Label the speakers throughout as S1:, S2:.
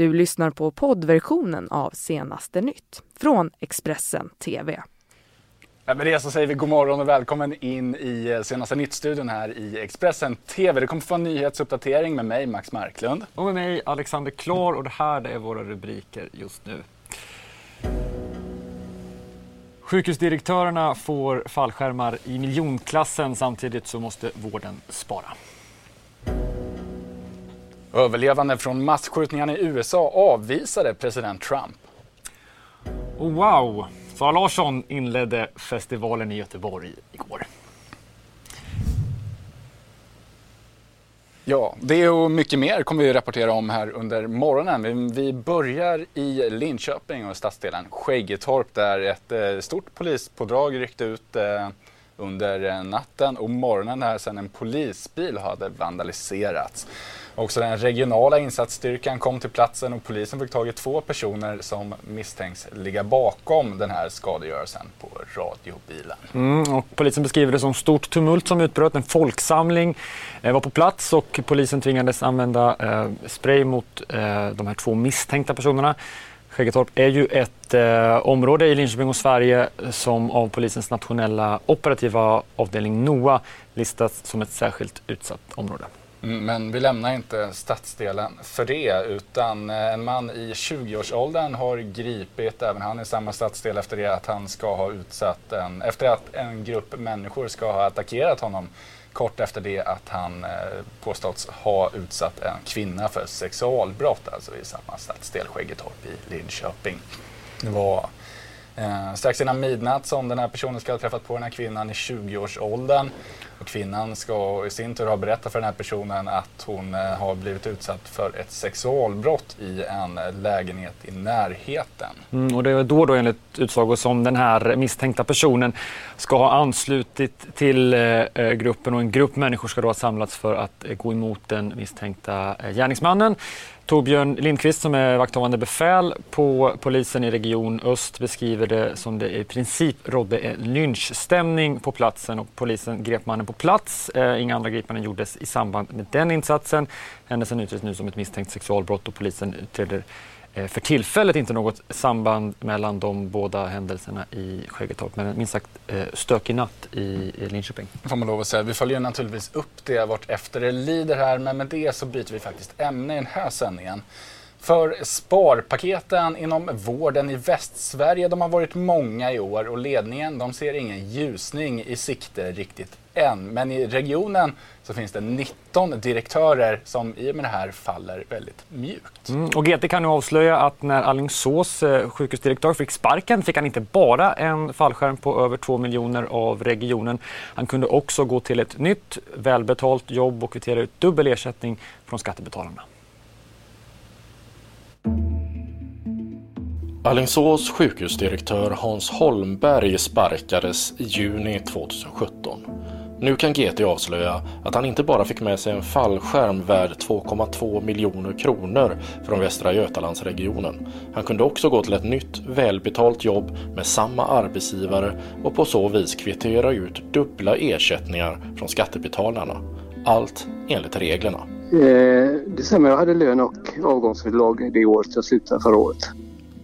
S1: Du lyssnar på poddversionen av Senaste nytt från Expressen TV.
S2: med det så säger vi god morgon och välkommen in i eh, senaste Nytt-studion här i Expressen TV. Det kommer få en nyhetsuppdatering med mig, Max Marklund.
S3: Och med mig, Alexander Klar. Och det här det är våra rubriker just nu. Sjukhusdirektörerna får fallskärmar i miljonklassen samtidigt så måste vården spara.
S2: Överlevande från massskjutningarna i USA avvisade president Trump.
S3: Wow! Sara Larsson inledde festivalen i Göteborg igår.
S2: Ja, det och mycket mer kommer vi rapportera om här under morgonen. Vi börjar i Linköping och stadsdelen Skäggetorp där ett eh, stort polispådrag ryckte ut eh, under eh, natten och morgonen här sedan en polisbil hade vandaliserats. Också den regionala insatsstyrkan kom till platsen och polisen fick tag i två personer som misstänks ligga bakom den här skadegörelsen på radiobilen.
S3: Mm, och polisen beskriver det som stort tumult som utbröt. En folksamling eh, var på plats och polisen tvingades använda eh, spray mot eh, de här två misstänkta personerna. Skäggetorp är ju ett eh, område i Linköping och Sverige som av polisens nationella operativa avdelning NOA listats som ett särskilt utsatt område.
S2: Mm, men vi lämnar inte stadsdelen för det utan eh, en man i 20-årsåldern har gripit även han i samma stadsdel efter det att han ska ha utsatt en, efter att en grupp människor ska ha attackerat honom kort efter det att han eh, påståtts ha utsatt en kvinna för sexualbrott, alltså i samma stadsdel Skäggetorp i Linköping. Det var Eh, strax innan midnatt som den här personen ska ha träffat på den här kvinnan i 20-årsåldern. Och kvinnan ska i sin tur ha berättat för den här personen att hon eh, har blivit utsatt för ett sexualbrott i en lägenhet i närheten.
S3: Mm, och det är då, då enligt utsago som den här misstänkta personen ska ha anslutit till eh, eh gruppen och en grupp människor ska då ha samlats för att eh, gå emot den misstänkta eh, gärningsmannen. Torbjörn Lindqvist som är vakthavande befäl på polisen i Region Öst beskriver det som det i princip rådde en lynchstämning på platsen och polisen grep mannen på plats. Eh, inga andra gripanden gjordes i samband med den insatsen. Händelsen utreds nu som ett misstänkt sexualbrott och polisen utreder Eh, för tillfället inte något samband mellan de båda händelserna i Skäggetorp, men minst sagt eh, stökig natt i Linköping.
S2: Får man lov att säga. Vi följer naturligtvis upp det vart efter det lider här, men med det så byter vi faktiskt ämne i den här sändningen. För sparpaketen inom vården i Västsverige, de har varit många i år och ledningen de ser ingen ljusning i sikte riktigt än. Men i regionen så finns det 19 direktörer som i och med det här faller väldigt mjukt.
S3: Mm, och GT kan nu avslöja att när Allingsås eh, sjukhusdirektör fick sparken fick han inte bara en fallskärm på över 2 miljoner av regionen. Han kunde också gå till ett nytt välbetalt jobb och kvittera ut dubbel ersättning från skattebetalarna.
S4: Alingsås sjukhusdirektör Hans Holmberg sparkades i juni 2017. Nu kan GT avslöja att han inte bara fick med sig en fallskärm värd 2,2 miljoner kronor från Västra Götalandsregionen. Han kunde också gå till ett nytt välbetalt jobb med samma arbetsgivare och på så vis kvittera ut dubbla ersättningar från skattebetalarna. Allt enligt reglerna.
S5: Eh, det stämmer, jag hade lön och avgångsvederlag det året jag slutade förra året.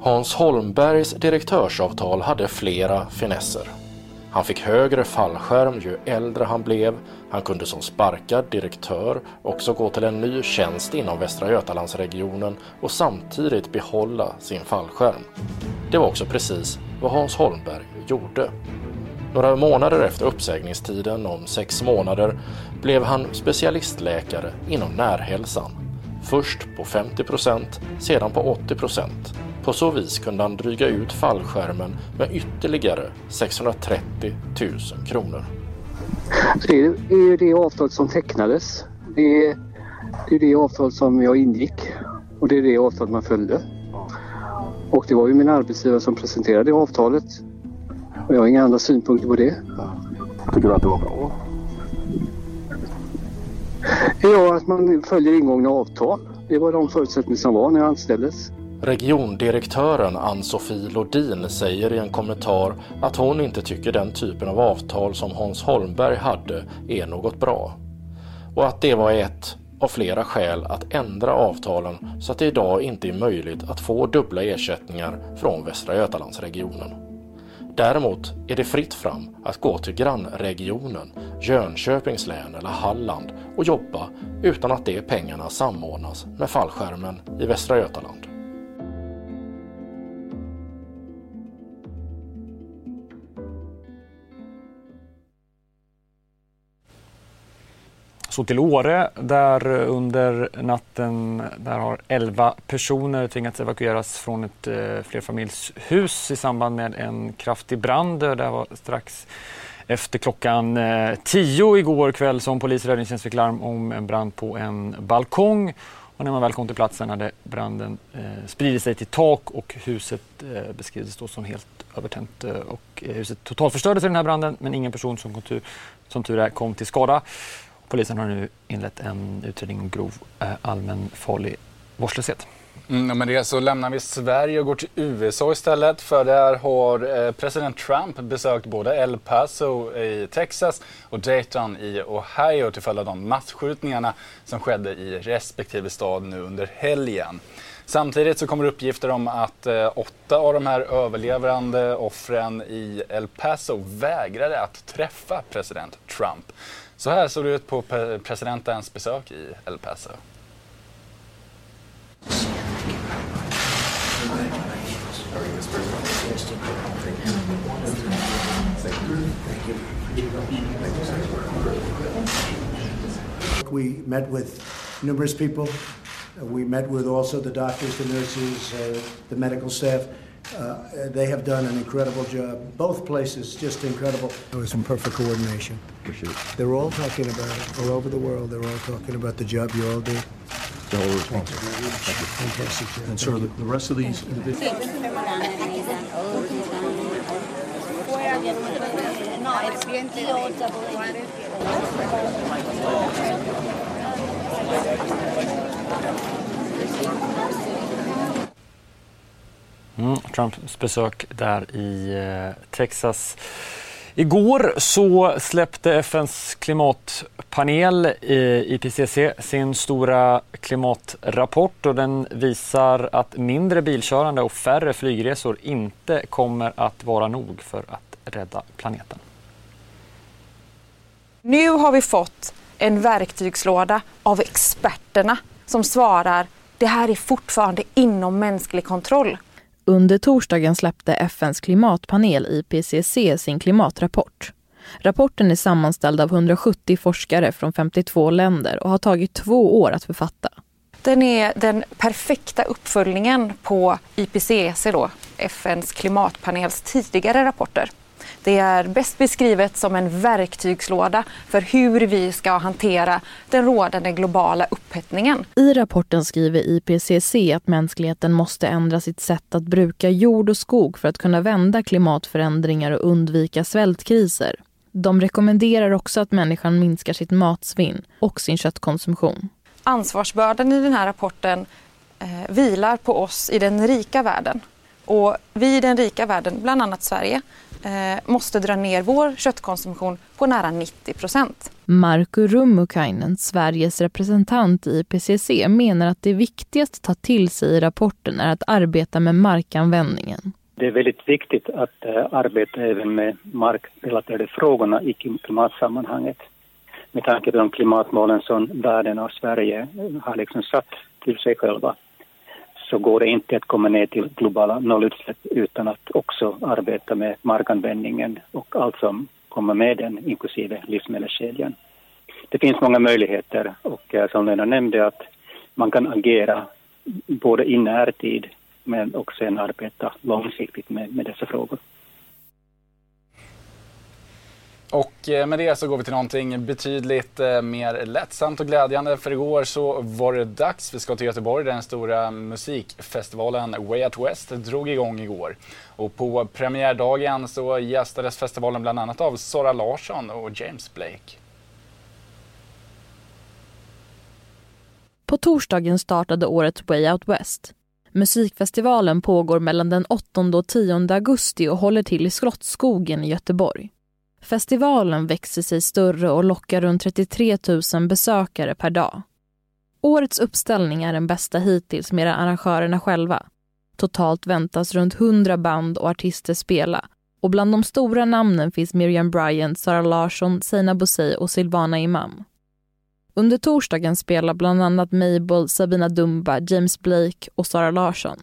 S4: Hans Holmbergs direktörsavtal hade flera finesser. Han fick högre fallskärm ju äldre han blev. Han kunde som sparkad direktör också gå till en ny tjänst inom Västra Götalandsregionen och samtidigt behålla sin fallskärm. Det var också precis vad Hans Holmberg gjorde. Några månader efter uppsägningstiden om sex månader blev han specialistläkare inom närhälsan. Först på 50% sedan på 80 på så vis kunde han dryga ut fallskärmen med ytterligare 630 000 kronor.
S5: Det är ju det avtal som tecknades. Det är, det är det avtal som jag ingick och det är det avtal man följde. Och det var ju min arbetsgivare som presenterade det avtalet. Och jag har inga andra synpunkter på det.
S6: Tycker du att det var bra?
S5: Ja, att man följer ingångna avtal. Det var de förutsättningar som var när jag anställdes.
S4: Regiondirektören Ann-Sofie Lodin säger i en kommentar att hon inte tycker den typen av avtal som Hans Holmberg hade är något bra. Och att det var ett av flera skäl att ändra avtalen så att det idag inte är möjligt att få dubbla ersättningar från Västra Götalandsregionen. Däremot är det fritt fram att gå till grannregionen, Jönköpings län eller Halland och jobba utan att de pengarna samordnas med fallskärmen i Västra Götaland.
S3: Så till Åre där under natten där har 11 personer tvingats evakueras från ett eh, flerfamiljshus i samband med en kraftig brand. Det var strax efter klockan eh, 10 igår kväll som polis och räddningstjänst fick larm om en brand på en balkong. Och när man väl kom till platsen hade branden eh, spridit sig till tak och huset eh, beskrivs då som helt övertänt. Eh, och eh, huset totalförstördes i den här branden men ingen person som, kom tur, som tur är kom till skada. Polisen har nu inlett en utredning om grov eh, allmän allmänfarlig vårdslöshet.
S2: Mm, med det så lämnar vi Sverige och går till USA istället för där har eh, president Trump besökt både El Paso i Texas och Dayton i Ohio till följd av de massskjutningarna som skedde i respektive stad nu under helgen. Samtidigt så kommer uppgifter om att eh, åtta av de här överlevande offren i El Paso vägrade att träffa president Trump. Så här såg det ut på presidentens besök i El Paso.
S7: We met with numerous people. We met with also the doctors, the nurses, uh, the medical staff. Uh, they have done an incredible job. Both places just incredible. It was in perfect coordination. They're all talking about it all over the world. They're all talking about the job you all do.
S6: The whole responsibility.
S7: Fantastic job.
S6: And sir, the, the rest of these individuals.
S3: Mm, Trumps besök där i eh, Texas. Igår så släppte FNs klimatpanel eh, IPCC sin stora klimatrapport och den visar att mindre bilkörande och färre flygresor inte kommer att vara nog för att rädda planeten.
S1: Nu har vi fått en verktygslåda av experterna som svarar det här är fortfarande inom mänsklig kontroll.
S8: Under torsdagen släppte FNs klimatpanel IPCC sin klimatrapport. Rapporten är sammanställd av 170 forskare från 52 länder och har tagit två år att författa.
S1: Den är den perfekta uppföljningen på IPCC, då, FNs klimatpanels tidigare rapporter. Det är bäst beskrivet som en verktygslåda för hur vi ska hantera den rådande globala upphettningen.
S8: I rapporten skriver IPCC att mänskligheten måste ändra sitt sätt att bruka jord och skog för att kunna vända klimatförändringar och undvika svältkriser. De rekommenderar också att människan minskar sitt matsvinn och sin köttkonsumtion.
S1: Ansvarsbördan i den här rapporten eh, vilar på oss i den rika världen. Och vi i den rika världen, bland annat Sverige, eh, måste dra ner vår köttkonsumtion på nära 90 procent.
S8: Markku Rummukainen, Sveriges representant i IPCC, menar att det viktigaste att ta till sig i rapporten är att arbeta med markanvändningen.
S9: Det är väldigt viktigt att uh, arbeta även med markrelaterade frågorna i klimatsammanhanget. Med tanke på de klimatmålen som världen och Sverige har liksom satt till sig själva så går det inte att komma ner till globala nollutsläpp utan att också arbeta med markanvändningen och allt som kommer med den, inklusive livsmedelskedjan. Det finns många möjligheter och eh, som Lena nämnde att man kan agera både i närtid men också sen arbeta långsiktigt med, med det
S2: Och eh, med det så går vi till någonting betydligt eh, mer lättsamt och glädjande. För igår så var det dags. Vi ska till Göteborg där den stora musikfestivalen Way Out West drog igång igår. Och på premiärdagen så gästades festivalen bland annat av Sara Larsson och James Blake.
S8: På torsdagen startade årets Way Out West. Musikfestivalen pågår mellan den 8 och 10 augusti och håller till i Slottsskogen i Göteborg. Festivalen växer sig större och lockar runt 33 000 besökare per dag. Årets uppställning är den bästa hittills med arrangörerna själva. Totalt väntas runt 100 band och artister spela och bland de stora namnen finns Miriam Bryant, Sara Larsson, Sina Bosei och Silvana Imam. Under torsdagen spelar bland annat Mabel, Sabina Dumba, James Blake och Sara Larsson.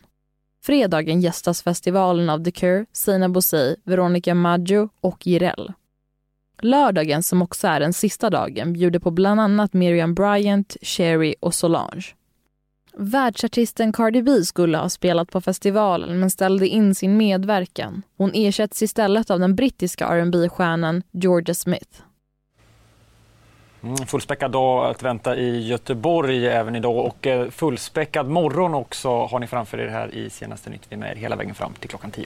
S8: Fredagen gästas festivalen av The Cure, Sina Bosei, Veronica Maggio och Jireel. Lördagen, som också är den sista dagen, bjuder på bland annat Miriam Bryant, Sherry och Solange. Världsartisten Cardi B skulle ha spelat på festivalen men ställde in sin medverkan. Hon ersätts istället av den brittiska rb stjärnan Georgia Smith.
S3: Mm, fullspäckad dag att vänta i Göteborg även idag och eh, fullspäckad morgon också har ni framför er här i Senaste Nytt. Vi är med er hela vägen fram till klockan 10.